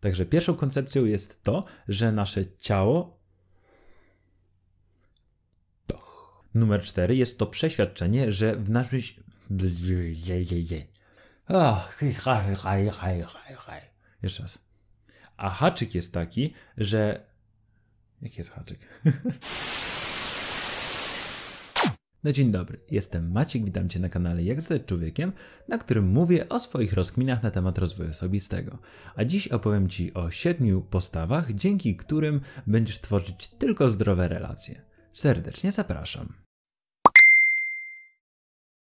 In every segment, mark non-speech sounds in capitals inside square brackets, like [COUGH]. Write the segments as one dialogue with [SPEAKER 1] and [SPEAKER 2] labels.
[SPEAKER 1] Także pierwszą koncepcją jest to, że nasze ciało. Numer cztery jest to przeświadczenie, że w naszym. Jeszcze raz. A haczyk jest taki, że. Jaki jest haczyk? [LAUGHS] No dzień dobry, jestem Maciek, witam Cię na kanale Jak zostać człowiekiem, na którym mówię o swoich rozkminach na temat rozwoju osobistego. A dziś opowiem Ci o siedmiu postawach, dzięki którym będziesz tworzyć tylko zdrowe relacje. Serdecznie zapraszam.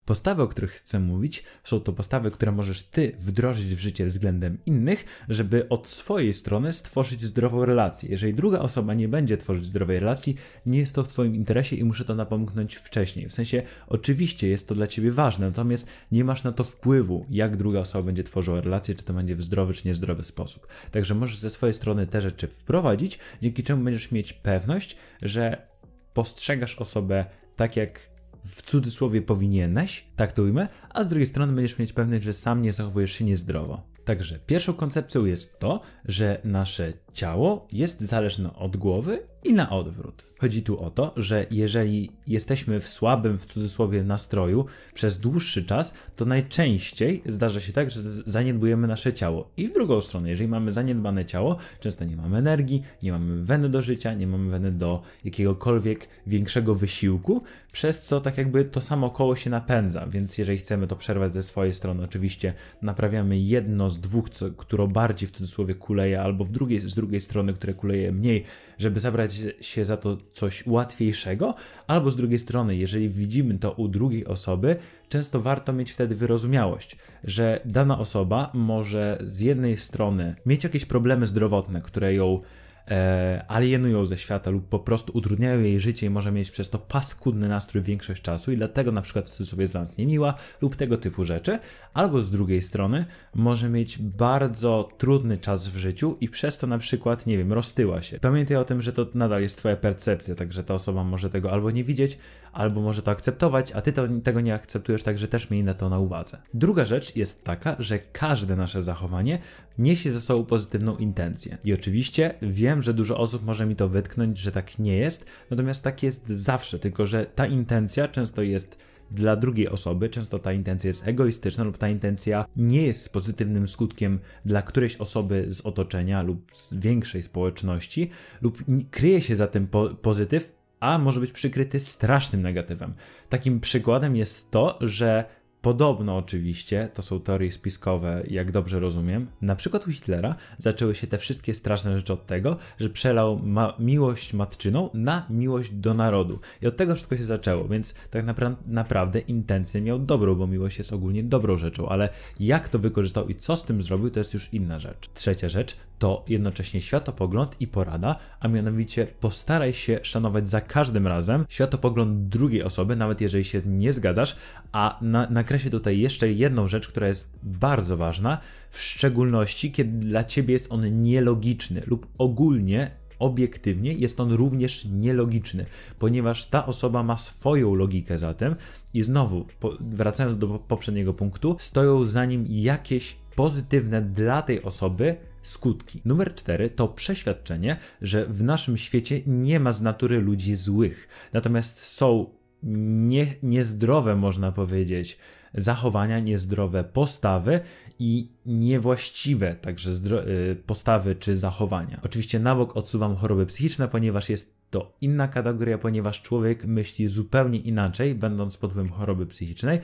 [SPEAKER 1] Postawy, o których chcę mówić, są to postawy, które możesz ty wdrożyć w życie względem innych, żeby od swojej strony stworzyć zdrową relację. Jeżeli druga osoba nie będzie tworzyć zdrowej relacji, nie jest to w twoim interesie i muszę to napomknąć wcześniej. W sensie, oczywiście jest to dla ciebie ważne, natomiast nie masz na to wpływu, jak druga osoba będzie tworzyła relację, czy to będzie w zdrowy, czy niezdrowy sposób. Także możesz ze swojej strony te rzeczy wprowadzić, dzięki czemu będziesz mieć pewność, że postrzegasz osobę tak, jak w cudzysłowie powinieneś, tak to ujmę, a z drugiej strony będziesz mieć pewność, że sam nie zachowujesz się niezdrowo. Także pierwszą koncepcją jest to, że nasze ciało jest zależne od głowy i na odwrót. Chodzi tu o to, że jeżeli jesteśmy w słabym, w cudzysłowie, nastroju przez dłuższy czas, to najczęściej zdarza się tak, że zaniedbujemy nasze ciało. I w drugą stronę, jeżeli mamy zaniedbane ciało, często nie mamy energii, nie mamy weny do życia, nie mamy weny do jakiegokolwiek większego wysiłku, przez co tak jakby to samo koło się napędza. Więc jeżeli chcemy to przerwać ze swojej strony, oczywiście naprawiamy jedno z dwóch, co, bardziej w cudzysłowie kuleje, albo w drugiej, z drugiej strony, które kuleje mniej, żeby zabrać się za to coś łatwiejszego, albo z drugiej strony, jeżeli widzimy to u drugiej osoby, często warto mieć wtedy wyrozumiałość, że dana osoba może z jednej strony mieć jakieś problemy zdrowotne, które ją e, alienują ze świata lub po prostu utrudniają jej życie i może mieć przez to paskudny nastrój większość czasu i dlatego na przykład sobie jest dla nas niemiła lub tego typu rzeczy, albo z drugiej strony może mieć bardzo trudny czas w życiu i przez to na przykład, nie wiem, roztyła się. Pamiętaj o tym, że to nadal jest twoja percepcja, także ta osoba może tego albo nie widzieć, albo może to akceptować, a ty to, tego nie akceptujesz, także też miej na to na uwadze. Druga rzecz jest taka, że każde nasze zachowanie niesie ze sobą pozytywną intencję. I oczywiście wiem, że dużo osób może mi to wytknąć, że tak nie jest, natomiast tak jest zawsze, tylko że ta intencja często jest dla drugiej osoby, często ta intencja jest egoistyczna lub ta intencja nie jest z pozytywnym skutkiem dla którejś osoby z otoczenia lub z większej społeczności, lub kryje się za tym po pozytyw, a może być przykryty strasznym negatywem. Takim przykładem jest to, że Podobno oczywiście, to są teorie spiskowe, jak dobrze rozumiem. Na przykład u Hitlera zaczęły się te wszystkie straszne rzeczy od tego, że przelał ma miłość matczyną na miłość do narodu. I od tego wszystko się zaczęło, więc tak napra naprawdę intencję miał dobrą, bo miłość jest ogólnie dobrą rzeczą, ale jak to wykorzystał i co z tym zrobił, to jest już inna rzecz. Trzecia rzecz to jednocześnie światopogląd i porada, a mianowicie postaraj się szanować za każdym razem światopogląd drugiej osoby, nawet jeżeli się nie zgadzasz, a na, nakreślę tutaj jeszcze jedną rzecz, która jest bardzo ważna, w szczególności kiedy dla ciebie jest on nielogiczny lub ogólnie obiektywnie jest on również nielogiczny, ponieważ ta osoba ma swoją logikę za tym i znowu, wracając do poprzedniego punktu, stoją za nim jakieś pozytywne dla tej osoby skutki. Numer cztery to przeświadczenie, że w naszym świecie nie ma z natury ludzi złych, natomiast są nie, niezdrowe, można powiedzieć, zachowania, niezdrowe postawy i niewłaściwe także y, postawy czy zachowania. Oczywiście na bok odsuwam choroby psychiczne, ponieważ jest to inna kategoria, ponieważ człowiek myśli zupełnie inaczej, będąc pod wpływem choroby psychicznej,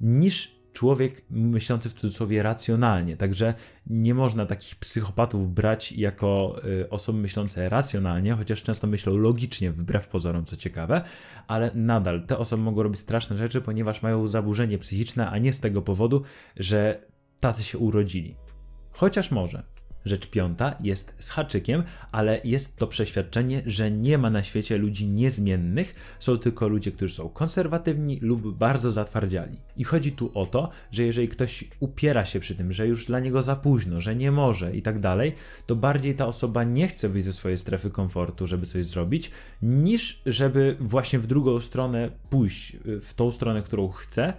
[SPEAKER 1] niż człowiek myślący w cudzysłowie racjonalnie. Także nie można takich psychopatów brać jako y, osoby myślące racjonalnie, chociaż często myślą logicznie, wbrew pozorom, co ciekawe, ale nadal te osoby mogą robić straszne rzeczy, ponieważ mają zaburzenie psychiczne, a nie z tego powodu, że tacy się urodzili. Chociaż może. Rzecz piąta jest z haczykiem, ale jest to przeświadczenie, że nie ma na świecie ludzi niezmiennych, są tylko ludzie, którzy są konserwatywni lub bardzo zatwardziali. I chodzi tu o to, że jeżeli ktoś upiera się przy tym, że już dla niego za późno, że nie może i tak dalej, to bardziej ta osoba nie chce wyjść ze swojej strefy komfortu, żeby coś zrobić, niż żeby właśnie w drugą stronę pójść, w tą stronę, którą chce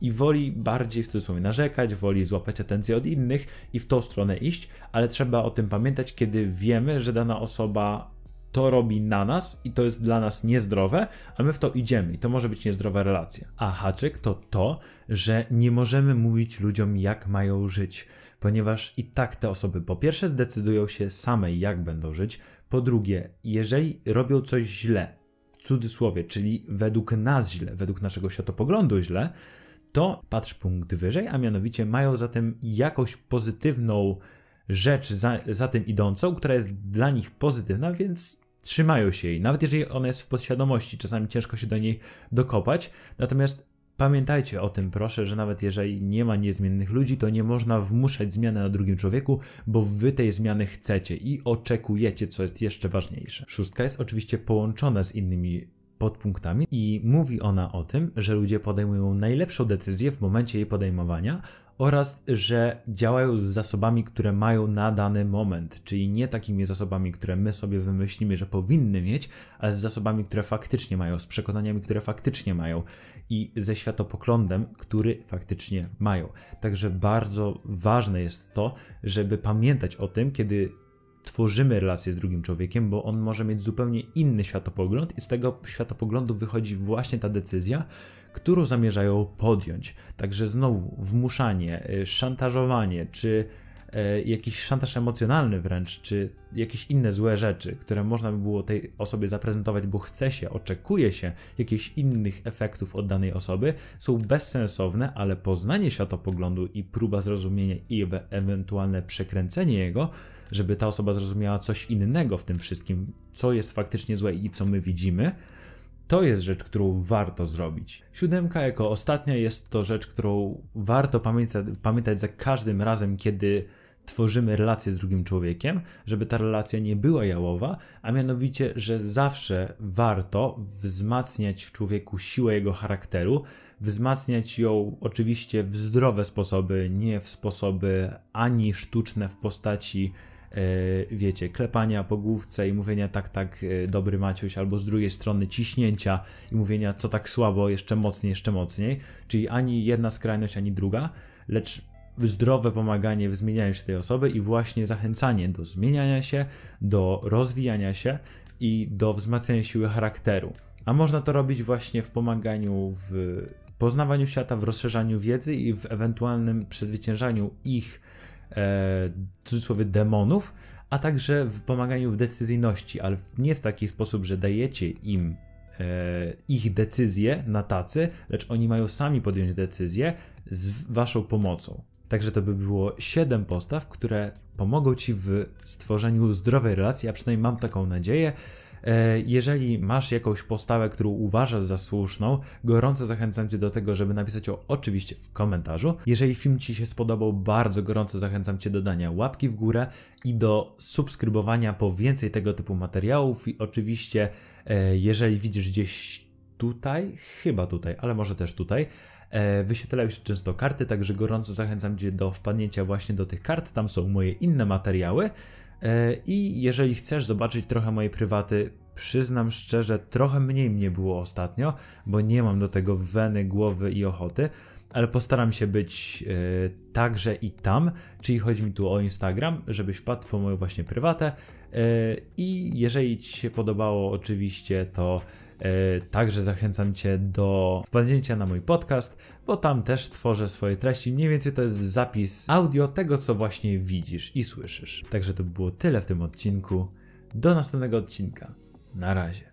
[SPEAKER 1] i woli bardziej w cudzysłowie narzekać, woli złapać atencję od innych i w tą stronę iść, ale trzeba o tym pamiętać, kiedy wiemy, że dana osoba to robi na nas i to jest dla nas niezdrowe, a my w to idziemy i to może być niezdrowa relacja. A haczyk to to, że nie możemy mówić ludziom, jak mają żyć, ponieważ i tak te osoby po pierwsze zdecydują się same, jak będą żyć, po drugie, jeżeli robią coś źle, w cudzysłowie, czyli według nas źle, według naszego światopoglądu źle, to patrz punkt wyżej, a mianowicie mają zatem jakąś pozytywną rzecz za, za tym idącą, która jest dla nich pozytywna, więc trzymają się jej, nawet jeżeli ona jest w podświadomości, czasami ciężko się do niej dokopać. Natomiast pamiętajcie o tym, proszę, że nawet jeżeli nie ma niezmiennych ludzi, to nie można wmuszać zmiany na drugim człowieku, bo wy tej zmiany chcecie i oczekujecie, co jest jeszcze ważniejsze. Szóstka jest oczywiście połączona z innymi podpunktami i mówi ona o tym, że ludzie podejmują najlepszą decyzję w momencie jej podejmowania oraz że działają z zasobami, które mają na dany moment, czyli nie takimi zasobami, które my sobie wymyślimy, że powinny mieć, ale z zasobami, które faktycznie mają, z przekonaniami, które faktycznie mają i ze światopoglądem, który faktycznie mają. Także bardzo ważne jest to, żeby pamiętać o tym, kiedy tworzymy relację z drugim człowiekiem, bo on może mieć zupełnie inny światopogląd i z tego światopoglądu wychodzi właśnie ta decyzja, którą zamierzają podjąć. Także znowu wmuszanie, y, szantażowanie, czy jakiś szantaż emocjonalny wręcz, czy jakieś inne złe rzeczy, które można by było tej osobie zaprezentować, bo chce się, oczekuje się jakichś innych efektów od danej osoby, są bezsensowne, ale poznanie światopoglądu i próba zrozumienia i ewentualne przekręcenie jego żeby ta osoba zrozumiała coś innego w tym wszystkim, co jest faktycznie złe i co my widzimy, to jest rzecz, którą warto zrobić. Siódemka jako ostatnia jest to rzecz, którą warto pamiętać, pamiętać za każdym razem, kiedy tworzymy relację z drugim człowiekiem, żeby ta relacja nie była jałowa, a mianowicie, że zawsze warto wzmacniać w człowieku siłę jego charakteru, wzmacniać ją oczywiście w zdrowe sposoby, nie w sposoby ani sztuczne w postaci wiecie, klepania po główce i mówienia tak, tak, e, dobry Maciuś, albo z drugiej strony ciśnięcia i mówienia co tak słabo, jeszcze mocniej, jeszcze mocniej, czyli ani jedna skrajność, ani druga, lecz zdrowe pomaganie w zmienianiu się tej osoby i właśnie zachęcanie do zmieniania się, do rozwijania się i do wzmacniania siły charakteru. A można to robić właśnie w pomaganiu w poznawaniu świata, w rozszerzaniu wiedzy i w ewentualnym przezwyciężaniu ich e, w cudzysłowie demonów, a także w pomaganiu w decyzyjności, ale nie w taki sposób, że dajecie im e, ich decyzje na tacy, lecz oni mają sami podjąć decyzję z waszą pomocą. Także to by było 7 postaw, które pomogą ci w stworzeniu zdrowej relacji, a przynajmniej mam taką nadzieję. E, jeżeli masz jakąś postawę, którą uważasz za słuszną, gorąco zachęcam Cię do tego, żeby napisać ją oczywiście w komentarzu. Jeżeli film Ci się spodobał, bardzo gorąco zachęcam Cię do dania łapki w górę i do subskrybowania po więcej tego typu materiałów. I oczywiście, e, jeżeli widzisz gdzieś tutaj, chyba tutaj, ale może też tutaj, e, wyświetlają się często karty, także gorąco zachęcam Cię do wpadnięcia właśnie do tych kart. Tam są moje inne materiały. E, I jeżeli chcesz zobaczyć trochę mojej prywaty, przyznam szczerze, trochę mniej mnie było ostatnio, bo nie mam do tego weny, głowy i ochoty, ale postaram się być e, także i tam, czyli chodzi mi tu o Instagram, żebyś wpadł po moją właśnie prywatę. E, I jeżeli Ci się podobało, oczywiście, to także zachęcam Cię do wpadnięcia na mój podcast, bo tam też tworzę swoje treści. Mniej więcej to jest zapis audio tego, co właśnie widzisz i słyszysz. Także to było tyle w tym odcinku. Do następnego odcinka. Na razie.